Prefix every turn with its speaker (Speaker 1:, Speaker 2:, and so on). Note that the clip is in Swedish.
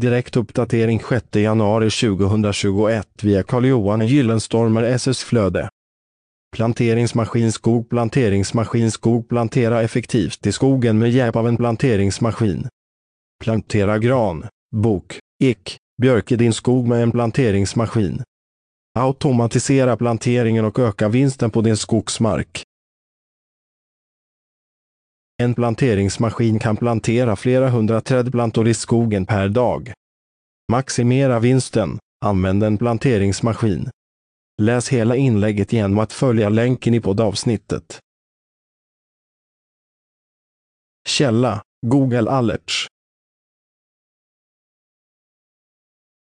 Speaker 1: Direkt uppdatering 6 januari 2021 via Carl-Johan Gyllenstormer SS Flöde. Planteringsmaskinskog Planteringsmaskinskog Plantera effektivt i skogen med hjälp av en planteringsmaskin. Plantera gran, bok, ek, björk i din skog med en planteringsmaskin. Automatisera planteringen och öka vinsten på din skogsmark. En planteringsmaskin kan plantera flera hundra trädplantor i skogen per dag. Maximera vinsten. Använd en planteringsmaskin. Läs hela inlägget genom att följa länken i poddavsnittet. Källa Google Alerts